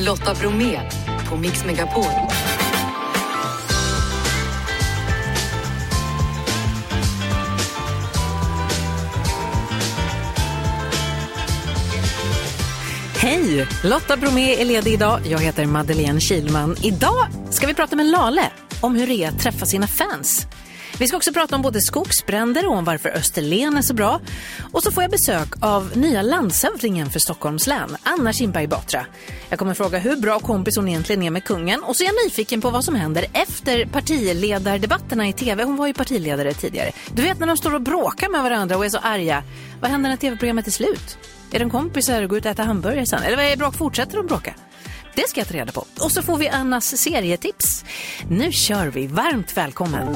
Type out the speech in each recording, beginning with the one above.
Lotta Bromé på Mix Megapol. Hej! Lotta Bromé är ledig idag. Jag heter Madeleine Kilman. Idag ska vi prata med Lale om hur det är att träffa sina fans. Vi ska också prata om både skogsbränder och om varför Österlen är så bra. Och så får jag besök av nya landshövdingen för Stockholms län, Anna Kinberg Batra. Jag kommer fråga hur bra kompis hon egentligen är med kungen och så är jag nyfiken på vad som händer efter partiledardebatterna i tv. Hon var ju partiledare tidigare. Du vet när de står och bråkar med varandra och är så arga. Vad händer när tv-programmet är slut? Är de kompisar och går ut och äter hamburgare sen? Eller vad är bråk? Fortsätter de bråka? Det ska jag ta reda på. Och så får vi Annas serietips. Nu kör vi. Varmt välkommen.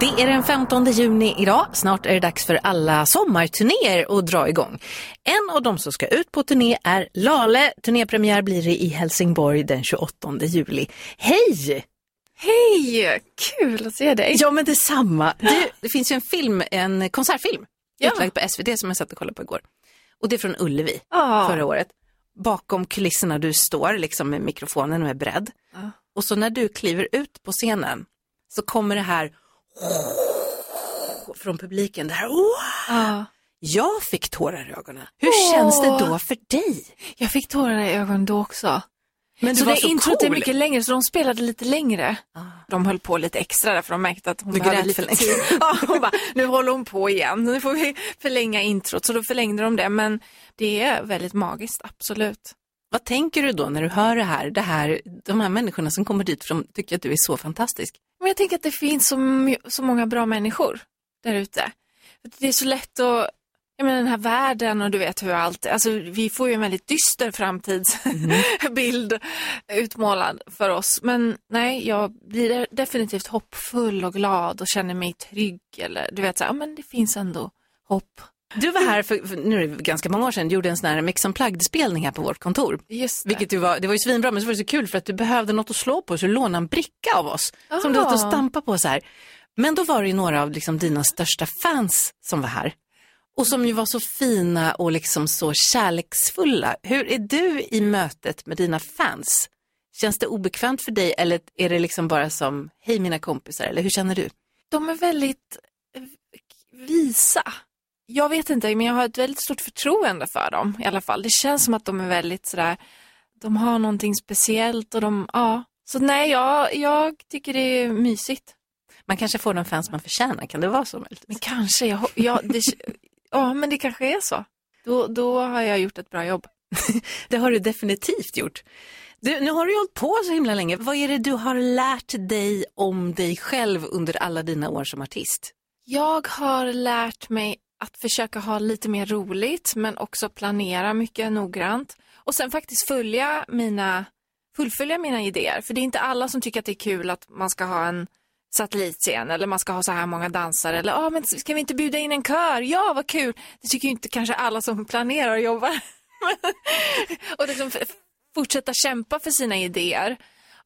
Det är den 15 juni idag. Snart är det dags för alla sommarturnéer att dra igång. En av dem som ska ut på turné är Lale. Turnépremiär blir det i Helsingborg den 28 juli. Hej! Hej! Kul att se dig. Ja, men detsamma. Du, det finns ju en film, en konsertfilm, Ja. utlagd på SVT som jag satt och kollade på igår. Och det är från Ullevi Ja. förra året. Bakom kulisserna du står liksom med mikrofonen och är beredd. Ja. Och så när du kliver ut på scenen så kommer det här från publiken. Det här. Ja. Jag fick tårar i ögonen. Hur Åh. känns det då för dig? Jag fick tårar i ögonen då också. Men så var det introt är cool. mycket längre, så de spelade lite längre. Ah. De höll på lite extra där, för de märkte att hon Du behövde lite tid. Ja, hon bara, nu håller hon på igen, nu får vi förlänga introt. Så då förlängde de det, men det är väldigt magiskt, absolut. Vad tänker du då när du hör det här? Det här de här människorna som kommer dit för de tycker att du är så fantastisk. Men jag tänker att det finns så, så många bra människor där ute. Det är så lätt att, jag menar den här världen och du vet hur allt, alltså vi får ju en väldigt dyster framtidsbild utmålad för oss. Men nej, jag blir definitivt hoppfull och glad och känner mig trygg eller du vet så här, ja, men det finns ändå hopp. Du var här för, för nu är det ganska många år sedan, gjorde en sån här Mix Unplugged-spelning här på vårt kontor. Just det. Vilket ju var, det var ju svinbra, men så var det så kul för att du behövde något att slå på, så du lånade en bricka av oss. Som du Ah. åt och stampa på så här. Men då var det ju några av liksom dina största fans som var här. Och som ju var så fina och liksom så kärleksfulla. Hur är du i mötet med dina fans? Känns det obekvämt för dig eller är det liksom bara som, hej mina kompisar, eller hur känner du? de är väldigt eh, visa. Jag vet inte, men jag har ett väldigt stort förtroende för dem i alla fall. Det känns som att de är väldigt sådär, de har någonting speciellt och de, ja. Så nej, jag, jag tycker det är mysigt. Man kanske får de fans man förtjänar, kan det vara så möjligtvis? Men kanske, jag, ho- ja, det, ja, men det kanske är så. Då, då har jag gjort ett bra jobb. Det har du definitivt gjort. Du, nu har du ju hållit på så himla länge. Vad är det du har lärt dig om dig själv under alla dina år som artist? Jag har lärt mig att försöka ha lite mer roligt men också planera mycket noggrant och sen faktiskt följa mina, fullfölja mina idéer. För det är inte alla som tycker att det är kul att man ska ha en satellitscen eller man ska ha så här många dansare eller ah, men ska vi inte bjuda in en kör? Ja, vad kul! Det tycker ju inte kanske alla som planerar och jobbar. och liksom fortsätta kämpa för sina idéer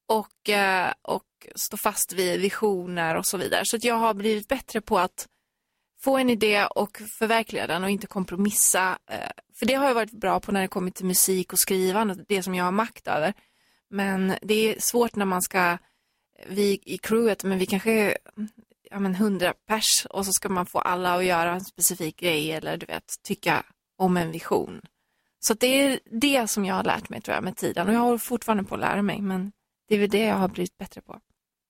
och, eh, och stå fast vid visioner och så vidare. Så att jag har blivit bättre på att få en idé och förverkliga den och inte kompromissa. Eh, för det har jag varit bra på när det kommer till musik och skrivande, det som jag har makt över. Men det är svårt när man ska, vi i crewet, men vi kanske är ja, men 100 pers och så ska man få alla att göra en specifik grej eller du vet, tycka om en vision. Så det är det som jag har lärt mig tror jag med tiden och jag håller fortfarande på att lära mig men det är väl det jag har blivit bättre på.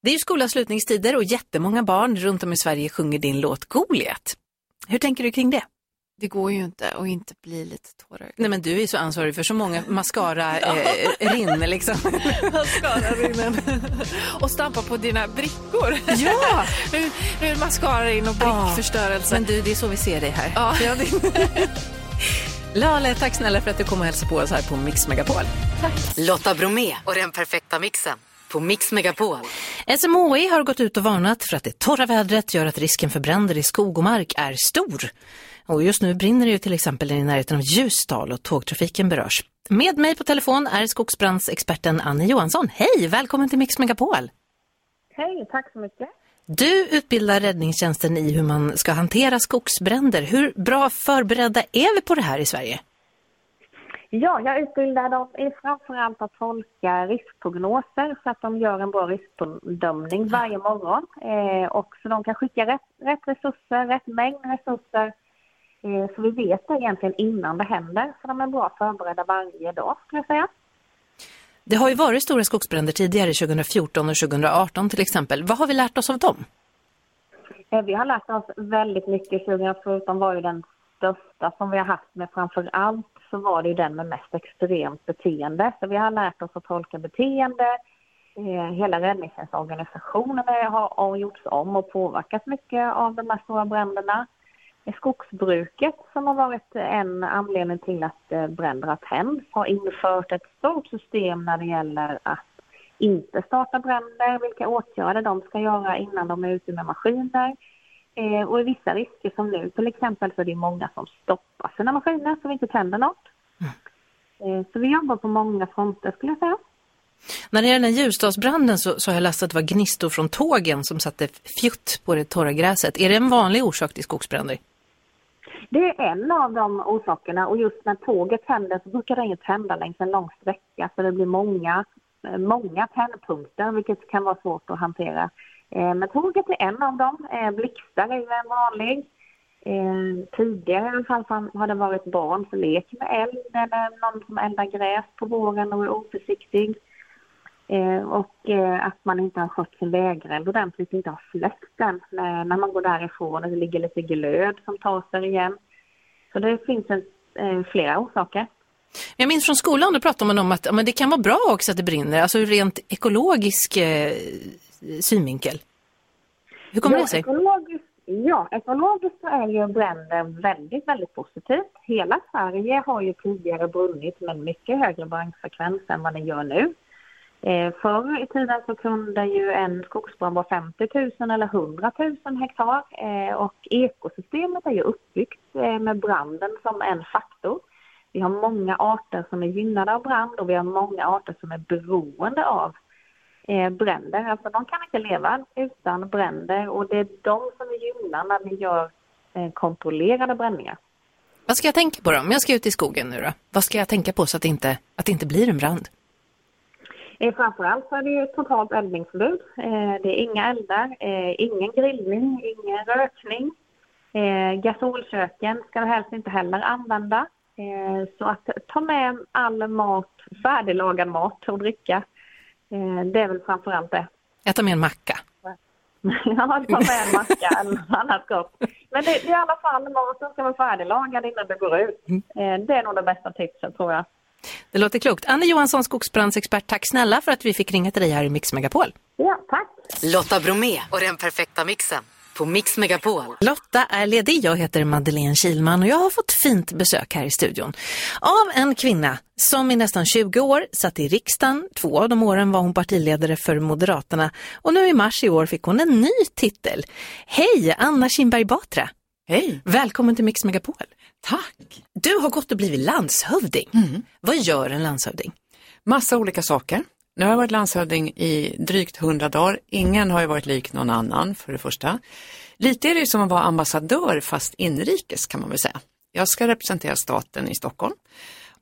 Det är ju skolavslutningstider och jättemånga barn runt om i Sverige sjunger din låt Goliat. Hur tänker du kring det? Det går ju inte att inte bli lite tårögd. Nej men du är så ansvarig för så många mascara eh, rinner liksom. Mascara-rinnen. och stampa på dina brickor. Ja! nu, nu är det mascara in och brickförstörelse. Men du, det är så vi ser dig här. Ja. Ja, det... Lale, tack snälla för att du kom och hälsade på oss här på Mix Megapol. Lotta Bromé och den perfekta mixen på Mix Megapol. SMHI har gått ut och varnat för att det torra vädret gör att risken för bränder i skog och mark är stor. Och just nu brinner det ju till exempel i närheten av Ljusdal och tågtrafiken berörs. Med mig på telefon är skogsbrandsexperten Annie Johansson. Hej, välkommen till Mix Megapol. Hej, tack så mycket. Du utbildar räddningstjänsten i hur man ska hantera skogsbränder. Hur bra förberedda är vi på det här i Sverige? Ja, jag utbildar dem i framförallt att tolka riskprognoser så att de gör en bra riskbedömning varje morgon. Eh, och så de kan skicka rätt, rätt resurser, rätt mängd resurser. Eh, så vi vet det egentligen innan det händer. Så de är bra förberedda varje dag, skulle jag säga. Det har ju varit stora skogsbränder tidigare, 2014 och 2018 till exempel. Vad har vi lärt oss av dem? Eh, vi har lärt oss väldigt mycket. 2014 var ju den största som vi har haft, men framför allt så var det ju den med mest extremt beteende. Så vi har lärt oss att tolka beteende. Eh, hela räddningstjänstorganisationen har, har gjorts om och påverkats mycket av de här stora bränderna. Skogsbruket, som har varit en anledning till att eh, bränder har tänts, har infört ett stort system när det gäller att inte starta bränder, vilka åtgärder de ska göra innan de är ute med maskiner. Eh, och i vissa risker som nu till exempel så är det många som stoppar sina maskiner så vi inte tänder något. Mm. Eh, så vi jobbar på många fronter skulle jag säga. När det gäller den Ljusdalsbranden så, så har jag läst att det var gnistor från tågen som satte fjutt på det torra gräset. Är det en vanlig orsak till skogsbränder? Det är en av de orsakerna och just när tåget tänder så brukar det inte hända längs en lång sträcka så det blir många, många tändpunkter vilket kan vara svårt att hantera. Eh, men tåget är en av dem. Eh, blixtar är ju en vanlig. Eh, tidigare i alla fall har det varit barn som leker med eld eller någon som eldar gräs på våren och är oförsiktig. Och att man inte har skött sin vägreld ordentligt, inte har släckt den när man går därifrån och det ligger lite glöd som tar sig igen. Så det finns en, eh, flera orsaker. Jag minns från skolan, då pratade man om att men det kan vara bra också att det brinner, alltså ur rent ekologisk eh, synvinkel. Hur kommer ja, det sig? Ekologiskt, ja, ekologiskt så är ju bränder väldigt, väldigt positivt. Hela Sverige har ju tidigare brunnit med mycket högre brandfrekvens än vad den gör nu. Eh, förr i tiden så kunde ju en skogsbrand vara 50 000 eller 100 000 hektar eh, och ekosystemet är ju uppbyggt eh, med branden som en faktor. Vi har många arter som är gynnade av brand och vi har många arter som är beroende av eh, bränder. Alltså de kan inte leva utan bränder och det är de som vi gynnar när vi gör eh, kontrollerade bränningar. Vad ska jag tänka på då? Om jag ska ut i skogen nu då? Vad ska jag tänka på så att det inte, att det inte blir en brand? Eh, framförallt så är det ju totalt eldningsförbud. Eh, det är inga eldar, eh, ingen grillning, ingen rökning. Eh, gasolköken ska du helst inte heller använda. Eh, så att ta med all mat, färdiglagad mat och dricka. Eh, det är väl framförallt det. Jag tar med en macka. ja, ta med en macka eller annat gott. Men det, det är i alla fall maten ska vara färdiglagad innan du går ut. Mm. Eh, det är nog det bästa tipset tror jag. Det låter klokt. Anne Johansson, skogsbrandsexpert, tack snälla för att vi fick ringa till dig här i Mix Megapol. Ja, tack. Lotta Bromé och den perfekta mixen på Mix Megapol. Lotta är ledig, jag heter Madeleine Kilman och jag har fått fint besök här i studion av en kvinna som i nästan 20 år satt i riksdagen. Två av de åren var hon partiledare för Moderaterna och nu i mars i år fick hon en ny titel. Hej, Anna Kinberg Batra. Hej! Välkommen till Mix Megapol. Tack! Du har gått och blivit landshövding. Mm. Vad gör en landshövding? Massa olika saker. Nu har jag varit landshövding i drygt hundra dagar. Ingen har ju varit lik någon annan för det första. Lite är det som att vara ambassadör fast inrikes kan man väl säga. Jag ska representera staten i Stockholm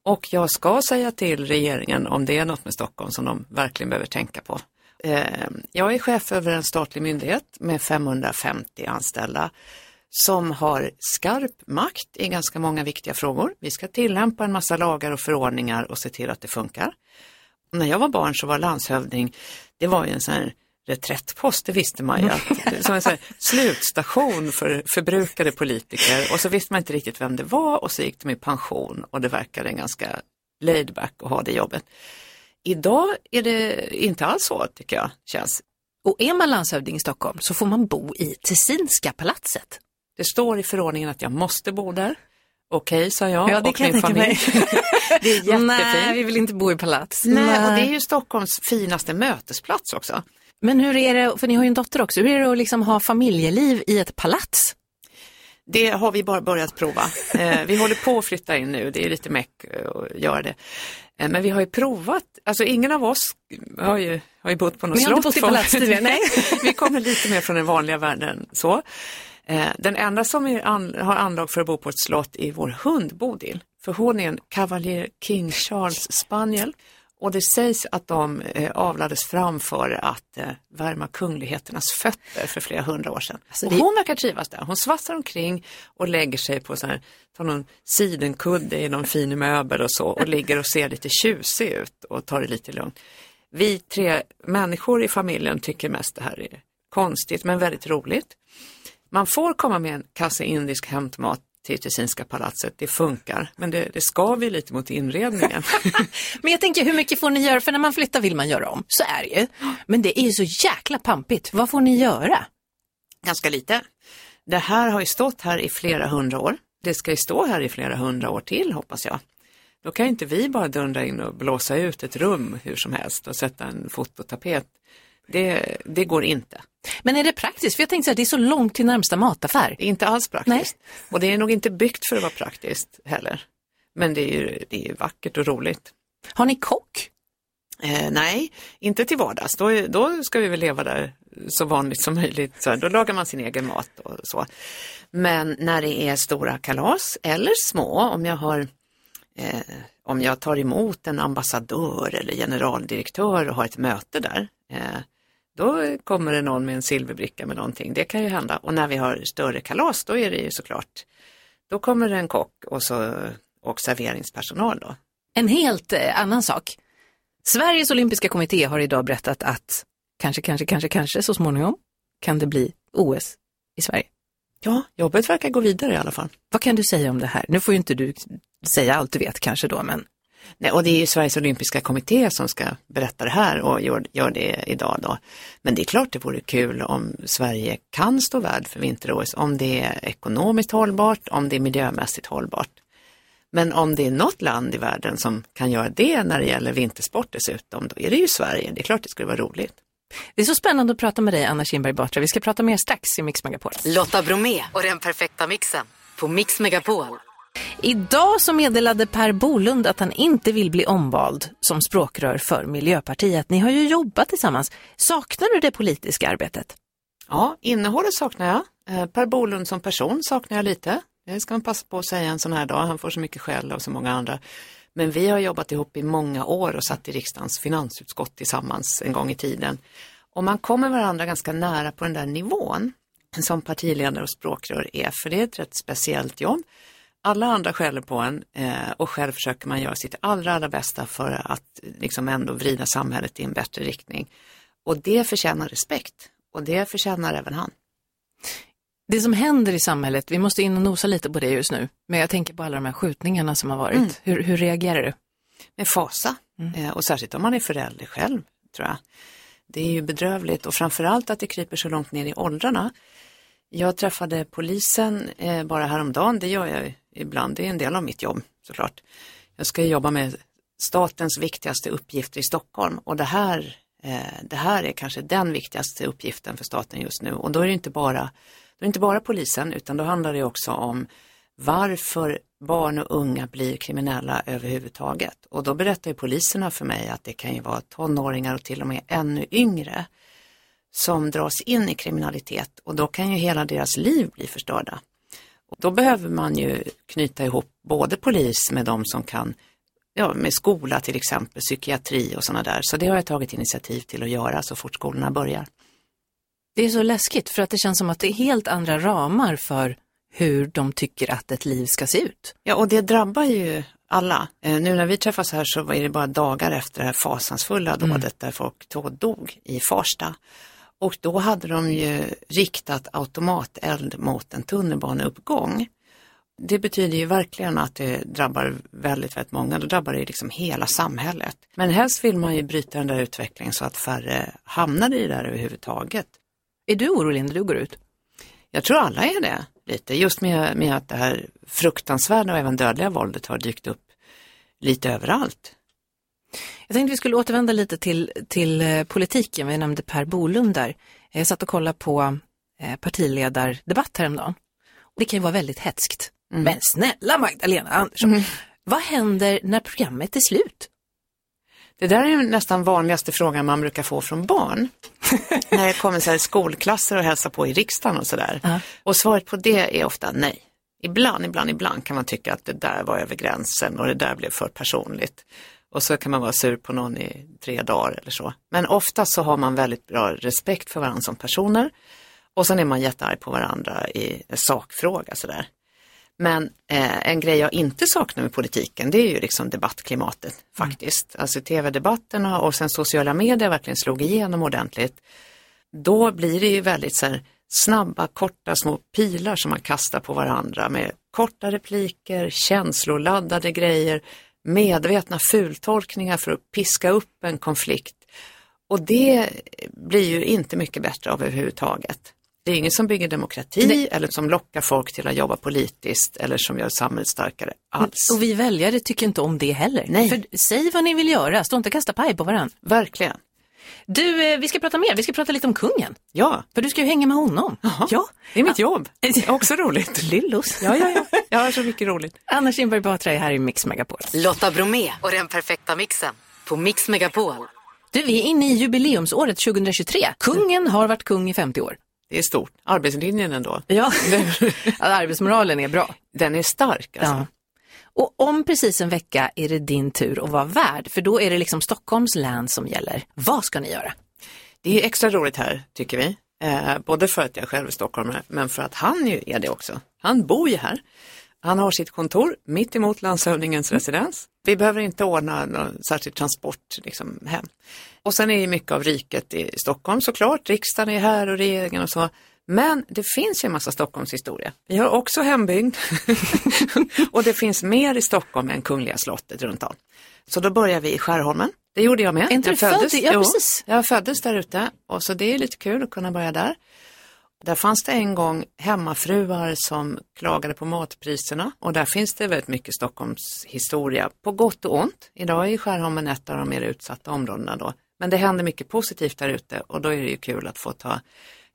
och jag ska säga till regeringen om det är något med Stockholm som de verkligen behöver tänka på. Eh, jag är chef över en statlig myndighet med 550 anställda som har skarp makt i ganska många viktiga frågor. Vi ska tillämpa en massa lagar och förordningar och se till att det funkar. när jag var barn så var landshövding, det var ju en sån här reträttpost, det visste man ju. Att, som en sån slutstation för förbrukade politiker och så visste man inte riktigt vem det var och så gick de i pension och det verkade ganska laid back att ha det jobbet. Idag är det inte alls så tycker jag känns. Och är man landshövding i Stockholm så får man bo i Tessinska palatset. Det står i förordningen att jag måste bo där. Okej, sa jag ja, det och kan min familj. det är jättefint. Nej, vi vill inte bo i palats. Nej, Nej, och det är ju Stockholms finaste mötesplats också. Men hur är det, för ni har ju en dotter också, hur är det att liksom ha familjeliv i ett palats? Det har vi bara börjat prova. Eh, vi håller på att flytta in nu, det är lite meck att göra det. Eh, men vi har ju provat, alltså ingen av oss har ju, har ju bott på något slott. Vi har inte bott i palats tidigare, nej. vi kommer lite mer från den vanliga världen så. Eh, den enda som an, har anlag för att bo på ett slott är vår hund Bodil. För hon är en Cavalier King Charles spaniel och det sägs att de eh, avlades fram för att eh, värma kungligheternas fötter för flera hundra år sedan. Alltså, och det- hon verkar trivas där. Hon svassar omkring och lägger sig på så här, tar någon sidenkudde i någon fin möbel och så och ligger och ser lite tjusig ut och tar det lite lugnt. Vi tre människor i familjen tycker mest det här är konstigt men väldigt roligt. Man får komma med en kasse indisk hämtmat till Tessinska palatset, det funkar, men det, det skaver lite mot inredningen. Men jag tänker, hur mycket får ni göra? För när man flyttar vill man göra om, så är det ju. Men det är ju så jäkla pampigt. Vad får ni göra? Ganska lite. Det här har ju stått här i flera hundra år. Det ska ju stå här i flera hundra år till hoppas jag. Då kan inte vi bara dundra in och blåsa ut ett rum hur som helst och sätta en fototapet. Det, det går inte. Men är det praktiskt? För jag tänkte här, det är så långt till närmsta mataffär. Det är inte alls praktiskt. Och det är nog inte byggt för att vara praktiskt heller. Men det är ju, det är vackert och roligt. Har ni kock? Eh, nej, inte till vardags. Då, då ska vi väl leva där så vanligt som möjligt. Så då lagar man sin egen mat och så. Men när det är stora kalas eller små, om jag har eh, om jag tar emot en ambassadör eller generaldirektör och har ett möte där, eh, då kommer det någon med en silverbricka med någonting. Det kan ju hända. Och när vi har större kalas, då är det ju såklart, då kommer det en kock och, så, och serveringspersonal då. En helt eh, annan sak. Sveriges olympiska kommitté har idag berättat att kanske, kanske, kanske, kanske så småningom kan det bli OS i Sverige. Ja, jobbet verkar gå vidare i alla fall. Vad kan du säga om det här? Nu får ju inte du säga allt du vet kanske då, men Nej, och det är ju Sveriges olympiska kommitté som ska berätta det här och gör, gör det idag då. Men det är klart det vore kul om Sverige kan stå värd för vinter-OS, om det är ekonomiskt hållbart, om det är miljömässigt hållbart. Men om det är något land i världen som kan göra det när det gäller vintersport dessutom, då är det ju Sverige. Det är klart det skulle vara roligt. det är så spännande att prata med dig Anna Kinberg Batra. Vi ska prata mer strax i Mix Megapol. Lotta Bromé och den perfekta mixen på Mix Megapol. Idag så meddelade Per Bolund att han inte vill bli omvald som språkrör för Miljöpartiet. Ni har ju jobbat tillsammans. Saknar du det politiska arbetet? Ja, innehållet saknar jag. Eh, per Bolund som person saknar jag lite. Det ska man passa på att säga en sån här dag. Han får så mycket skäll av så många andra. Men vi har jobbat ihop i många år och satt i riksdagens finansutskott tillsammans en gång i tiden. Och man kommer varandra ganska nära på den där nivån som partiledare och språkrör är, för det är ett rätt speciellt jobb. Alla andra skäller på en eh, och själv försöker man göra sitt allra, allra bästa för att liksom ändå vrida samhället i en bättre riktning. Och det förtjänar respekt och det förtjänar även han. Det som händer i samhället, vi måste in och nosa lite på det just nu, men jag tänker på alla de här skjutningarna som har varit. Hur, hur reagerar du? med fasa. Eh, och särskilt om man är förälder själv, tror jag. Det är ju bedrövligt och framförallt att det kryper så långt ner i åldrarna. Jag träffade polisen eh, bara häromdagen, det gör jag ibland, det är en del av mitt jobb såklart. Jag ska jobba med statens viktigaste uppgifter i Stockholm. Och det här, eh, det här är kanske den viktigaste uppgiften för staten just nu. Och då är det inte bara, då är inte bara polisen utan då handlar det också om varför barn och unga blir kriminella överhuvudtaget. Och då berättar ju poliserna för mig att det kan ju vara tonåringar och till och med ännu yngre som dras in i kriminalitet och då kan ju hela deras liv bli förstörda. Och då behöver man ju knyta ihop både polis med de som kan, ja med skola till exempel, psykiatri och sådana där. Så det har jag tagit initiativ till att göra så fort skolorna börjar. Det är så läskigt för att det känns som att det är helt andra ramar för hur de tycker att ett liv ska se ut. Ja, och det drabbar ju alla. Eh, nu när vi träffas här så var det bara dagar efter det här fasansfulla dådet där folk dog i Farsta. Och då hade de ju riktat automateld mot en tunnelbaneuppgång. Det betyder ju verkligen att det drabbar väldigt, väldigt många. Då drabbar det liksom hela samhället. Men helst vill man ju bryta den där utvecklingen så att färre hamnar i det där överhuvudtaget. Är du orolig när du går ut? Jag tror alla är det lite, just med, med att det här fruktansvärda och även dödliga våldet har dykt upp lite överallt. Jag tänkte vi skulle återvända lite till, till eh, politiken. Vi nämnde Per Bolund där. Jag satt och kollade på eh, partiledardebatt häromdagen. Det kan ju vara väldigt hetskt. Men snälla Magdalena Andersson, vad händer när programmet är slut? Det där är nästan vanligaste frågan man brukar få från barn. när det kommer så här skolklasser och hälsar på i riksdagen och sådär. Ja. Och svaret på det är ofta nej. Ibland, ibland, ibland kan man tycka att det där var över gränsen och det där blev för personligt. Och så kan man vara sur på någon i tre dagar eller så. Men ofta så har man väldigt bra respekt för varandra som personer. Och sen är man jättearg på varandra i sakfråga sådär. Men eh, en grej jag inte saknar med politiken det är ju liksom debattklimatet faktiskt. Mm. Alltså tv-debatterna och sen sociala medier verkligen slog igenom ordentligt. Då blir det ju väldigt så här, snabba, korta små pilar som man kastar på varandra med korta repliker, känsloladdade grejer, medvetna fultolkningar för att piska upp en konflikt. Och det blir ju inte mycket bättre av överhuvudtaget. Det är ingen som bygger demokrati Nej. eller som lockar folk till att jobba politiskt eller som gör samhället starkare alls. Och vi väljare tycker inte om det heller. Nej. För säg vad ni vill göra, stå inte och kasta paj på varandra. Verkligen. Du, eh, vi ska prata mer, vi ska prata lite om kungen. Ja. För du ska ju hänga med honom. Jaha. Ja. Det är mitt jobb. Också roligt. Lillos. Ja, ja, ja. Jag har så mycket roligt. Anna Kinberg Batra är här i Mix Megapol. Lotta Bromé och den perfekta mixen på Mix Megapol. Du, vi är inne i jubileumsåret 2023. Kungen har varit kung i 50 år. Det är stort. Arbetslinjen ändå. Ja, arbetsmoralen är bra. Den är stark alltså. Ja. Och om precis en vecka är det din tur att vara värd, för då är det liksom Stockholms län som gäller. Vad ska ni göra? Det är extra roligt här, tycker vi. Eh, både för att jag själv är stockholmare, men för att han ju är det också. Han bor ju här. Han har sitt kontor mitt emot landshövdingens mm. residens. Vi behöver inte ordna någon särskild transport liksom, hem. Och sen är ju mycket av riket i Stockholm såklart. Riksdagen är här och regeringen och så. Men det finns ju en massa Stockholmshistoria. Vi har också hembygd och det finns mer i Stockholm än Kungliga slottet runt om. Så då börjar vi i Skärholmen. Det gjorde jag med. Är inte jag föddes, ja, jo, jag föddes där ute och så det är lite kul att kunna börja där. Där fanns det en gång hemmafruar som klagade på matpriserna och där finns det väldigt mycket Stockholms historia på gott och ont. Idag är Skärholmen ett av de mer utsatta områdena då. Men det händer mycket positivt där ute och då är det ju kul att få ta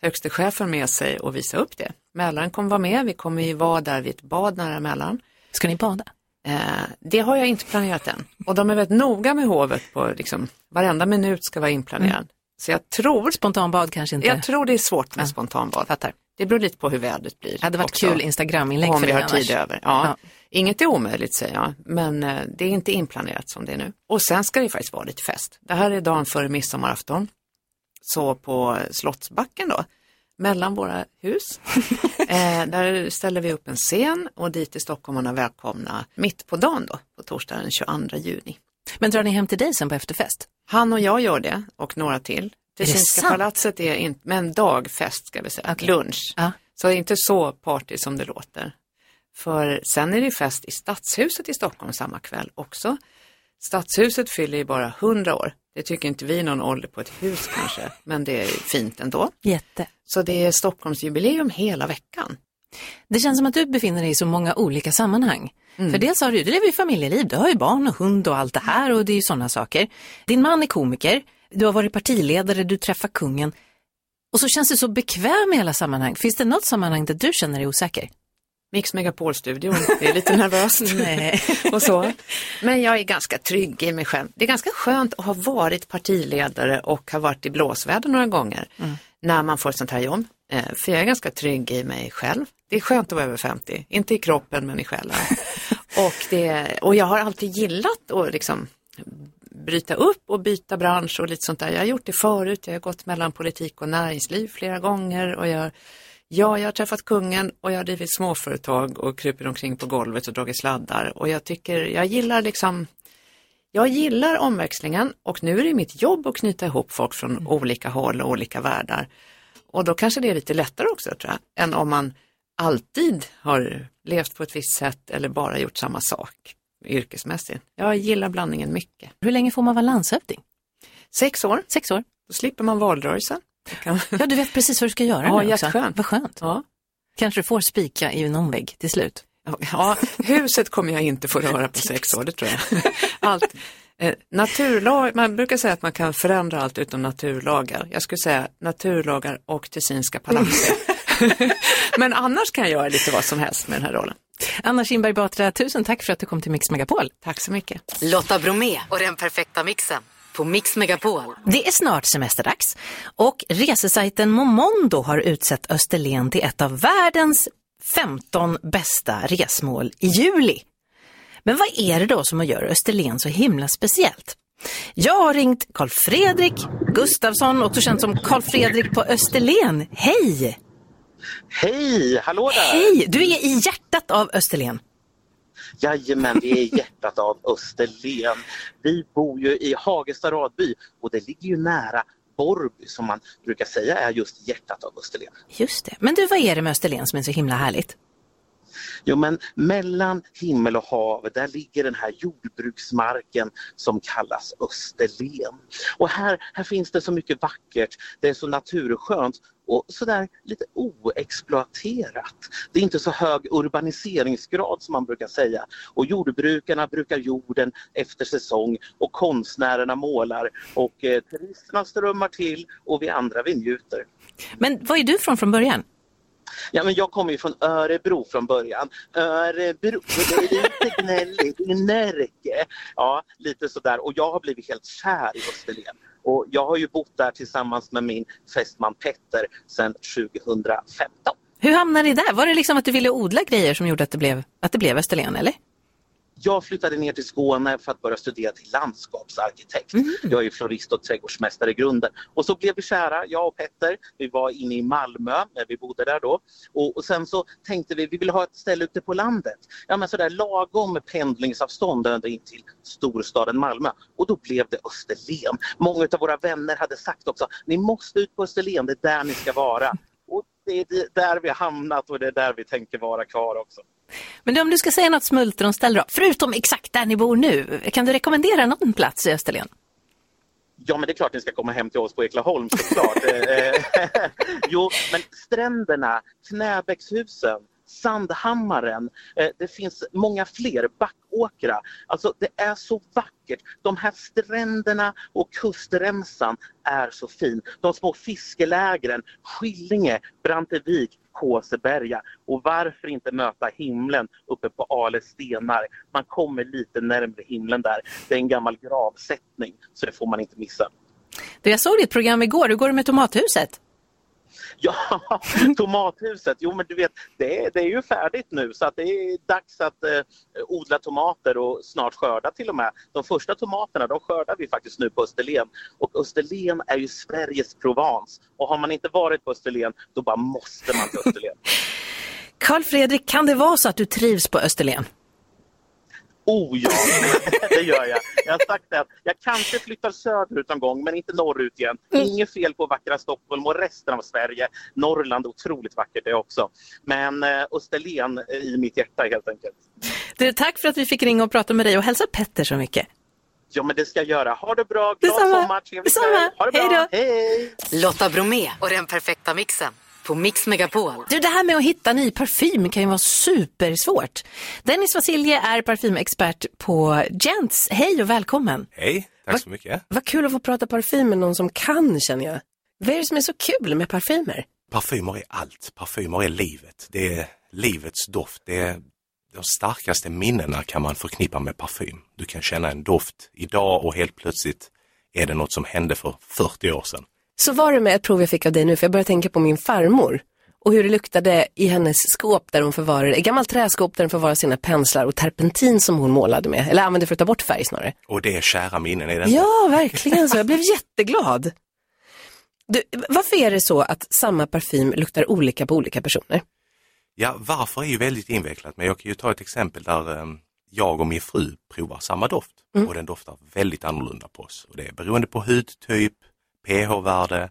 högste chefen med sig och visa upp det. Mälaren kommer vara med, vi kommer ju vara där vid ett bad nära Mälaren. Ska ni bada? Eh, det har jag inte planerat än. Och de är väldigt noga med hovet på liksom, varenda minut ska vara inplanerad. Mm. Så jag tror... Spontanbad kanske inte? Jag tror det är svårt med ja. spontanbad. Fattar. Det beror lite på hur vädret blir. Det hade varit också. kul Instagram-inlägg för Om vi har tid över. Ja. ja. Inget är omöjligt säger jag, men eh, det är inte inplanerat som det är nu. Och sen ska det faktiskt vara lite fest. Det här är dagen före midsommarafton. Så på Slottsbacken då, mellan våra hus. eh, där ställer vi upp en scen och dit är stockholmarna välkomna mitt på dagen då, på torsdagen den 22 juni. Men drar ni hem till dig sen på efterfest? Han och jag gör det och några till. Tessinska palatset är inte, men dagfest ska vi säga, okay. lunch. Ah. Så det är inte så party som det låter. För sen är det fest i Stadshuset i Stockholm samma kväll också. Stadshuset fyller ju bara 100 år. Det tycker inte vi är någon ålder på ett hus kanske, men det är fint ändå. Jätte. Så det är Stockholmsjubileum hela veckan. Det känns som att du befinner dig i så många olika sammanhang. Mm. För dels har du, du lever ju familjeliv, du har ju barn och hund och allt det här och det är ju sådana saker. Din man är komiker, du har varit partiledare, du träffar kungen. Och så känns du så bekväm i hela sammanhang. Finns det något sammanhang där du känner dig osäker? Mix Megapol-studion, det är lite nervöst och så. Men jag är ganska trygg i mig själv. Det är ganska skönt att ha varit partiledare och ha varit i blåsväder några gånger mm. när man får ett sånt här jobb. Eh, för jag är ganska trygg i mig själv. Det är skönt att vara över 50, inte i kroppen men i själen. och, det, och jag har alltid gillat att liksom bryta upp och byta bransch och lite sånt där. Jag har gjort det förut, jag har gått mellan politik och näringsliv flera gånger och jag Ja, jag har träffat kungen och jag har drivit småföretag och kryper omkring på golvet och dragit sladdar och jag tycker, jag gillar liksom jag gillar omväxlingen och nu är det mitt jobb att knyta ihop folk från mm. olika håll och olika världar. Och då kanske det är lite lättare också tror jag, än om man alltid har levt på ett visst sätt eller bara gjort samma sak yrkesmässigt. Jag gillar blandningen mycket. Hur länge får man vara landshövding? Sex år. Sex år. Då slipper man valrörelsen. Ja, du vet precis vad du ska göra ja, nu också. Jätteskönt. Vad skönt. Ja. Kanske du får spika i någon vägg till slut. Ja, huset kommer jag inte få röra på sex år, det tror jag. Allt. Eh, naturlag, man brukar säga att man kan förändra allt utom naturlagar. Jag skulle säga naturlagar och Tessinska palatset. Men annars kan jag göra lite vad som helst med den här rollen. Anna Kinberg Batra, tusen tack för att du kom till Mix Megapol. Tack så mycket. Lotta Bromé och den perfekta mixen på Mix Megapol. Det är snart semesterdags och resesajten Momondo har utsett Österlen till ett av världens 15 bästa resmål i juli. Men vad är det då som gör Österlen så himla speciellt? Jag har ringt Karl Fredrik Gustafsson, också känd som Karl Fredrik på Österlen. Hej! Hej, hallå där! Hej! Du är i hjärtat av Österlen. Jajamän, vi är i hjärtat av Österlen. Vi bor ju i Hagesta radby och det ligger ju nära Borrby som man brukar säga är just hjärtat av Österlen. Just det. Men du, vad är det med Österlen som är så himla härligt? Jo men mellan himmel och hav, där ligger den här jordbruksmarken som kallas Österlen. Och här, här finns det så mycket vackert, det är så naturskönt och sådär lite oexploaterat. Det är inte så hög urbaniseringsgrad som man brukar säga. Och jordbrukarna brukar jorden efter säsong och konstnärerna målar och eh, turisterna strömmar till och vi andra vi njuter. Men var är du från från början? Ja, men jag kommer ju från Örebro från början. Örebro, det är lite gnälligt, Närke. Ja, lite sådär. Och jag har blivit helt kär i Österlen. Och jag har ju bott där tillsammans med min fästman Petter sedan 2015. Hur hamnade ni där? Var det liksom att du ville odla grejer som gjorde att det blev, att det blev Österlen, eller? Jag flyttade ner till Skåne för att börja studera till landskapsarkitekt. Mm. Jag är florist och trädgårdsmästare i grunden. Och så blev vi kära, jag och Petter. Vi var inne i Malmö, när vi bodde där då. Och, och sen så tänkte vi, vi vill ha ett ställe ute på landet. Ja men sådär lagom pendlingsavstånd ända in till storstaden Malmö. Och då blev det Österlen. Många av våra vänner hade sagt också, ni måste ut på Österlen, det är där ni ska vara. Det är där vi har hamnat och det är där vi tänker vara kvar också. Men om du ska säga något smultronställe då, förutom exakt där ni bor nu, kan du rekommendera någon plats i Österlen? Ja, men det är klart ni ska komma hem till oss på Eklaholm såklart. Eh, eh, jo, men stränderna, Knäbäckshusen, Sandhammaren, eh, det finns många fler, Backåkra. Alltså det är så vackert. De här stränderna och kustremsan är så fin. De små fiskelägren, Skillinge, Brantevik, Kåseberga och varför inte möta himlen uppe på Ale stenar. Man kommer lite närmre himlen där. Det är en gammal gravsättning så det får man inte missa. Du, jag såg ditt program igår, hur går det med tomathuset? Ja, tomathuset. Jo, men du vet, det är, det är ju färdigt nu så att det är dags att eh, odla tomater och snart skörda till och med. De första tomaterna de skördar vi faktiskt nu på Österlen och Österlen är ju Sveriges Provence och har man inte varit på Österlen då bara måste man till Österlen. Karl Fredrik, kan det vara så att du trivs på Österlen? Oh ja, det gör jag. Jag har sagt det att jag kanske flyttar söderut någon gång men inte norrut igen. Mm. Inget fel på vackra Stockholm och resten av Sverige. Norrland otroligt vackert det också. Men eh, Österlen i mitt hjärta helt enkelt. Du, tack för att vi fick ringa och prata med dig och hälsa Petter så mycket. Ja, men det ska jag göra. Ha det bra, glad Detsamma. sommar, trevlig Detsamma. Ha det bra. Hej då. Hej! Lotta Bromé och den perfekta mixen på Mix Megapol. Du, det här med att hitta ny parfym kan ju vara supersvårt. Dennis Vasilje är parfymexpert på Gents. Hej och välkommen. Hej, tack Va- så mycket. Vad kul att få prata parfym med någon som kan känner jag. Vad är det som är så kul med parfymer? Parfymer är allt. Parfymer är livet. Det är livets doft. Det är de starkaste minnena kan man förknippa med parfym. Du kan känna en doft idag och helt plötsligt är det något som hände för 40 år sedan. Så var det med ett prov jag fick av dig nu, för jag började tänka på min farmor och hur det luktade i hennes skåp där hon förvarade, ett gammalt träskåp där hon förvarade sina penslar och terpentin som hon målade med, eller använde för att ta bort färg snarare. Och det är kära minnen, är det inte? Ja, verkligen så. Jag blev jätteglad. Du, varför är det så att samma parfym luktar olika på olika personer? Ja, varför är ju väldigt invecklat, men jag kan ju ta ett exempel där eh, jag och min fru provar samma doft och den doftar väldigt annorlunda på oss. Och det är beroende på hudtyp, pH-värde,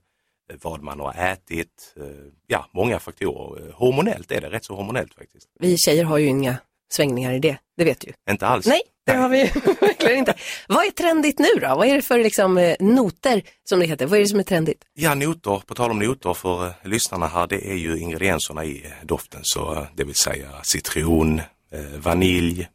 vad man har ätit, eh, ja många faktorer. Eh, Hormonellt är det rätt så hormonellt faktiskt. Vi tjejer har ju inga svängningar i det, det vet du. Inte alls. Nej, det har vi verkligen inte. Vad är trendigt nu då? Vad är det för liksom, eh, noter som det heter? Vad är det som är trendigt? Ja, noter, på tal om noter för lyssnarna här, det är ju ingredienserna i doften. Så det vill säga citron, vanilj,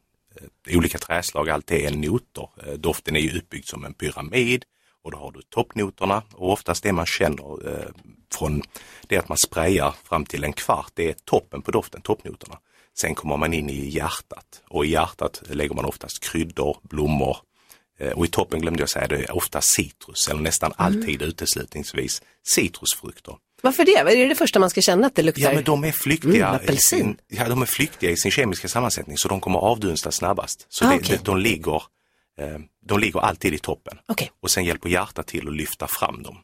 olika träslag, allt det är noter. Doften är ju uppbyggd som en pyramid och då har du toppnoterna och oftast det man känner eh, från det att man sprayar fram till en kvart, det är toppen på doften, toppnoterna. Sen kommer man in i hjärtat och i hjärtat lägger man oftast kryddor, blommor, Eh, Och i toppen glömde jag säga, det är ofta citrus eller nästan alltid uteslutningsvis citrusfrukter. Varför det? Vad Är det det första man ska känna att det luktar? Ja, men de är flyktiga, Mm, apelsin. sin, ja, de är flyktiga i sin kemiska sammansättning så de kommer avdunsta snabbast. Så Ah, det, okej. de, ligger, de ligger alltid i toppen. Okej. Och sen hjälper hjärtat till att lyfta fram dem.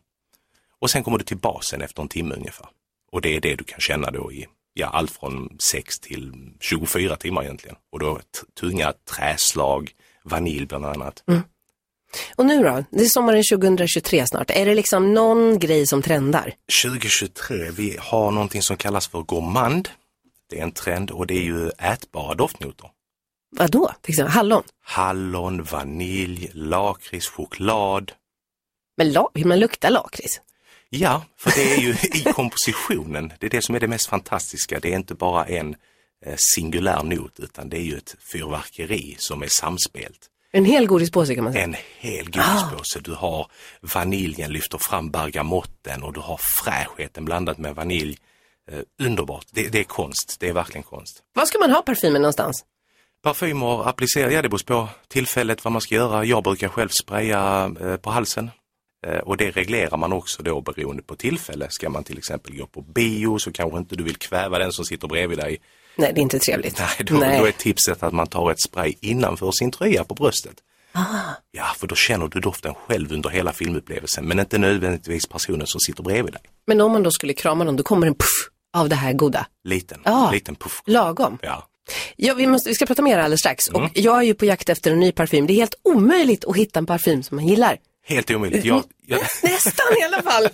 Och sen kommer du till basen efter en timme ungefär. Och det är det du kan känna då i ja, allt från 6 till 24 timmar egentligen. Och då tunga träslag, vanilj bland annat. Och nu då? Det är sommaren 2023 snart. Är det liksom någon grej som trendar? 2023, vi har någonting som kallas för gourmand. Det är en trend och det är ju ätbara doftnoter. Vad då? Till exempel hallon? Hallon, vanilj, lakrits, choklad. Men la- hur man luktar lakrits? Ja, för det är ju i kompositionen, det är det som är det mest fantastiska. Det är inte bara en eh, singulär not utan det är ju ett fyrverkeri som är samspelt. En hel godispåse kan man säga. En hel godispåse. Du har vaniljen lyfter fram bergamotten och du har fräschheten blandat med vanilj. Eh, underbart, det, det är konst, det är verkligen konst. Var ska man ha parfymen någonstans? Parfymer applicerar, ja det beror på tillfället vad man ska göra. Jag brukar själv spraya eh, på halsen. Eh, och det reglerar man också då beroende på tillfälle. Ska man till exempel gå på bio så kanske inte du vill kväva den som sitter bredvid dig. Nej, det är inte trevligt. Nej, då, då är tipset att man tar ett spray innanför sin tröja på bröstet. Ja, för då känner du doften själv under hela filmupplevelsen men inte nödvändigtvis personen som sitter bredvid dig. Men om man då skulle krama någon, då kommer en puff av det här goda. Liten, Ah. liten puff. Lagom. Ja. Ja, vi, måste, vi ska prata mer alldeles strax. Mm. Och jag är ju på jakt efter en ny parfym. Det är helt omöjligt att hitta en parfym som man gillar. Helt omöjligt. Jag, jag, Nästan i alla fall.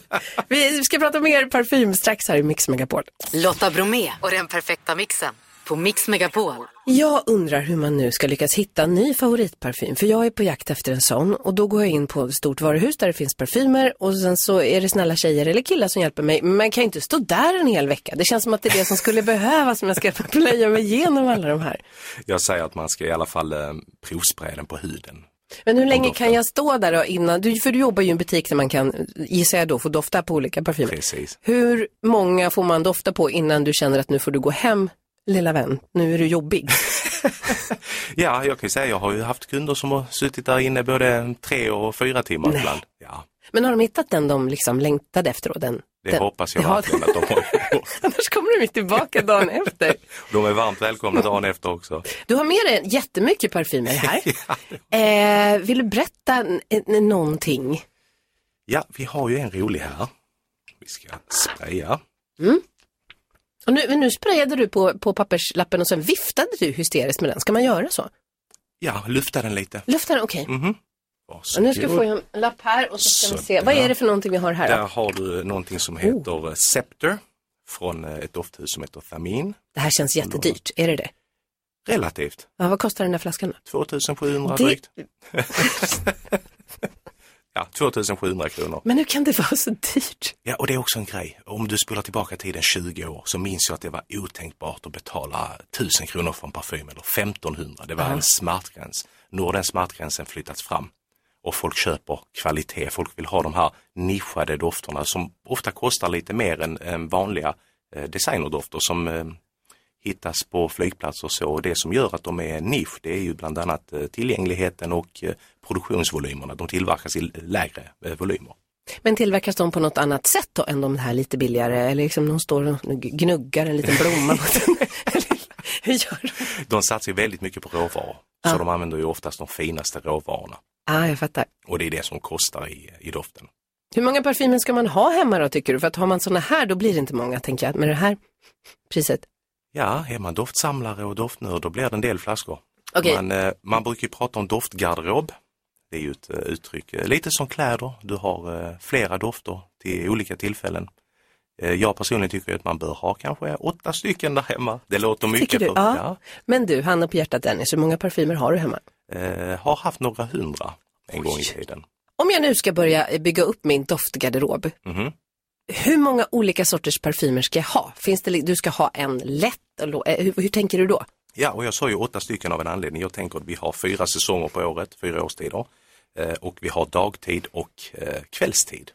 Vi ska prata mer parfym strax här i Mix Megapol. Lotta Bromé och den perfekta mixen på Mix Megapol. Jag undrar hur man nu ska lyckas hitta en ny favoritparfym. För jag är på jakt efter en sån. Och då går jag in på ett stort varuhus där det finns parfymer. Och sen så är det snälla tjejer eller killar som hjälper mig. Men man kan ju inte stå där en hel vecka. Det känns som att det är det som skulle behövas om jag ska plöja mig igenom alla de här. jag säger att man ska i alla fall eh, provspraya den på huden. Men hur länge kan jag stå där då innan, du, för du jobbar ju i en butik där man kan, gissar jag då, få dofta på olika parfymer. Precis. Hur många får man dofta på innan du känner att nu får du gå hem, lilla vän, nu är du jobbig? Ja, jag kan säga jag har ju haft kunder som har suttit där inne både tre och fyra timmar ibland. Ja, Men har de hittat den de liksom längtade efter då? Den, det den, hoppas jag Ja, verkligen att de har. Annars kommer de ju tillbaka dagen efter. De är varmt välkomna dagen efter också. Du har med dig jättemycket parfymer här. eh, vill du berätta någonting? Ja, vi har ju en rolig här. Vi ska spraya. Och nu, nu sprayade du på, på papperslappen och sen viftade du hysteriskt med den. Ska man göra så? Ja, lufta den lite. Lufta den, okej. Mhm. Och nu ska jag få en lapp här och så ska vi Så se. Vad där. är det för någonting vi har här? Där Då? har du någonting som heter oh. Scepter från eh, ett dofthus som heter Thamin. Det här känns jättedyrt, är det det? Relativt. Ja, vad kostar den där flaskan? då? 2700 Det- drygt. ja, 2700 kronor. Men hur kan det vara så dyrt? Ja, och det är också en grej. Om du spolar tillbaka tiden 20 år så minns jag att det var otänkbart att betala 1000 kronor för en parfym eller 1500. Det var en smärtgräns. Nu har den smärtgränsen flyttats fram och folk köper kvalitet. Folk vill ha de här nischade dofterna som ofta kostar lite mer än, än vanliga eh, designerdofter som eh, hittas på flygplatser och så. Och det som gör att de är nisch det är ju bland annat eh, tillgängligheten och eh, produktionsvolymerna. De tillverkas i lägre eh, volymer. Men tillverkas de på något annat sätt då än de här lite billigare? Eller liksom de står och gnuggar en liten blomma mot Hur gör de? De satsar väldigt mycket på råvaror. Så de använder ju oftast de finaste råvarorna. Ah, jag fattar. Och det är det som kostar i, i doften. Hur många parfymer ska man ha hemma då tycker du? För att har man sådana här då blir det inte många tänker jag. Med det här priset. Ja, är man doftsamlare och doftnörd då blir det en del flaskor. Okej. Man, eh, man brukar prata om doftgarderob. Det är ju ett eh, uttryck, eh, lite som kläder. Du har flera dofter till olika tillfällen. Jag personligen tycker att man bör ha kanske åtta stycken där hemma. Det låter mycket. Tycker du? för- Ja. Men du, handen på hjärtat Dennis, hur många parfymer har du hemma? Eh, har haft några hundra en gång i tiden. Om jag nu ska börja bygga upp min doftgarderob, Mhm hur många olika sorters parfymer ska jag ha? Finns det, du ska ha en lätt, eh, hur, hur tänker du då? Ja, och jag sa ju åtta stycken av en anledning. Jag tänker att vi har fyra säsonger på året, fyra årstider. Eh, och vi har dagtid och eh, kvällstid.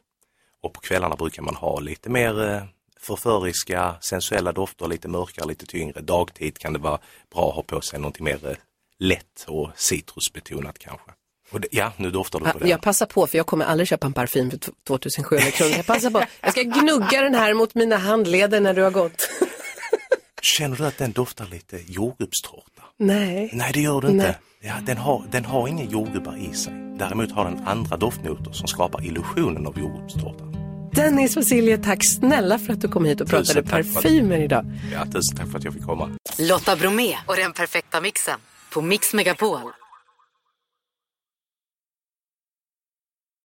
Och på kvällarna brukar man ha lite mer förföriska, sensuella dofter, lite mörkare, lite tyngre. Dagtid kan det vara bra att ha på sig någonting mer lätt och citrusbetonat kanske. Och det, ja, nu doftar du på det. Jag passar på för jag kommer aldrig köpa en parfym för 2700 kronor. Jag passar på. Jag ska gnugga den här mot mina handleder när du har gått. Känner du att den doftar lite jordgubbstårta? Nej. Nej, det gör du inte. Nej. Ja, den, har, den har inga jordgubbar i sig. Däremot har den andra doftnoter som skapar illusionen av jordgubbstårta. Dennis och Silje, tack snälla för att du kom hit och pratade att- parfymer idag. Ja, tusen tack för att jag fick komma. Lotta Bromé och den perfekta mixen på Mix Megapol.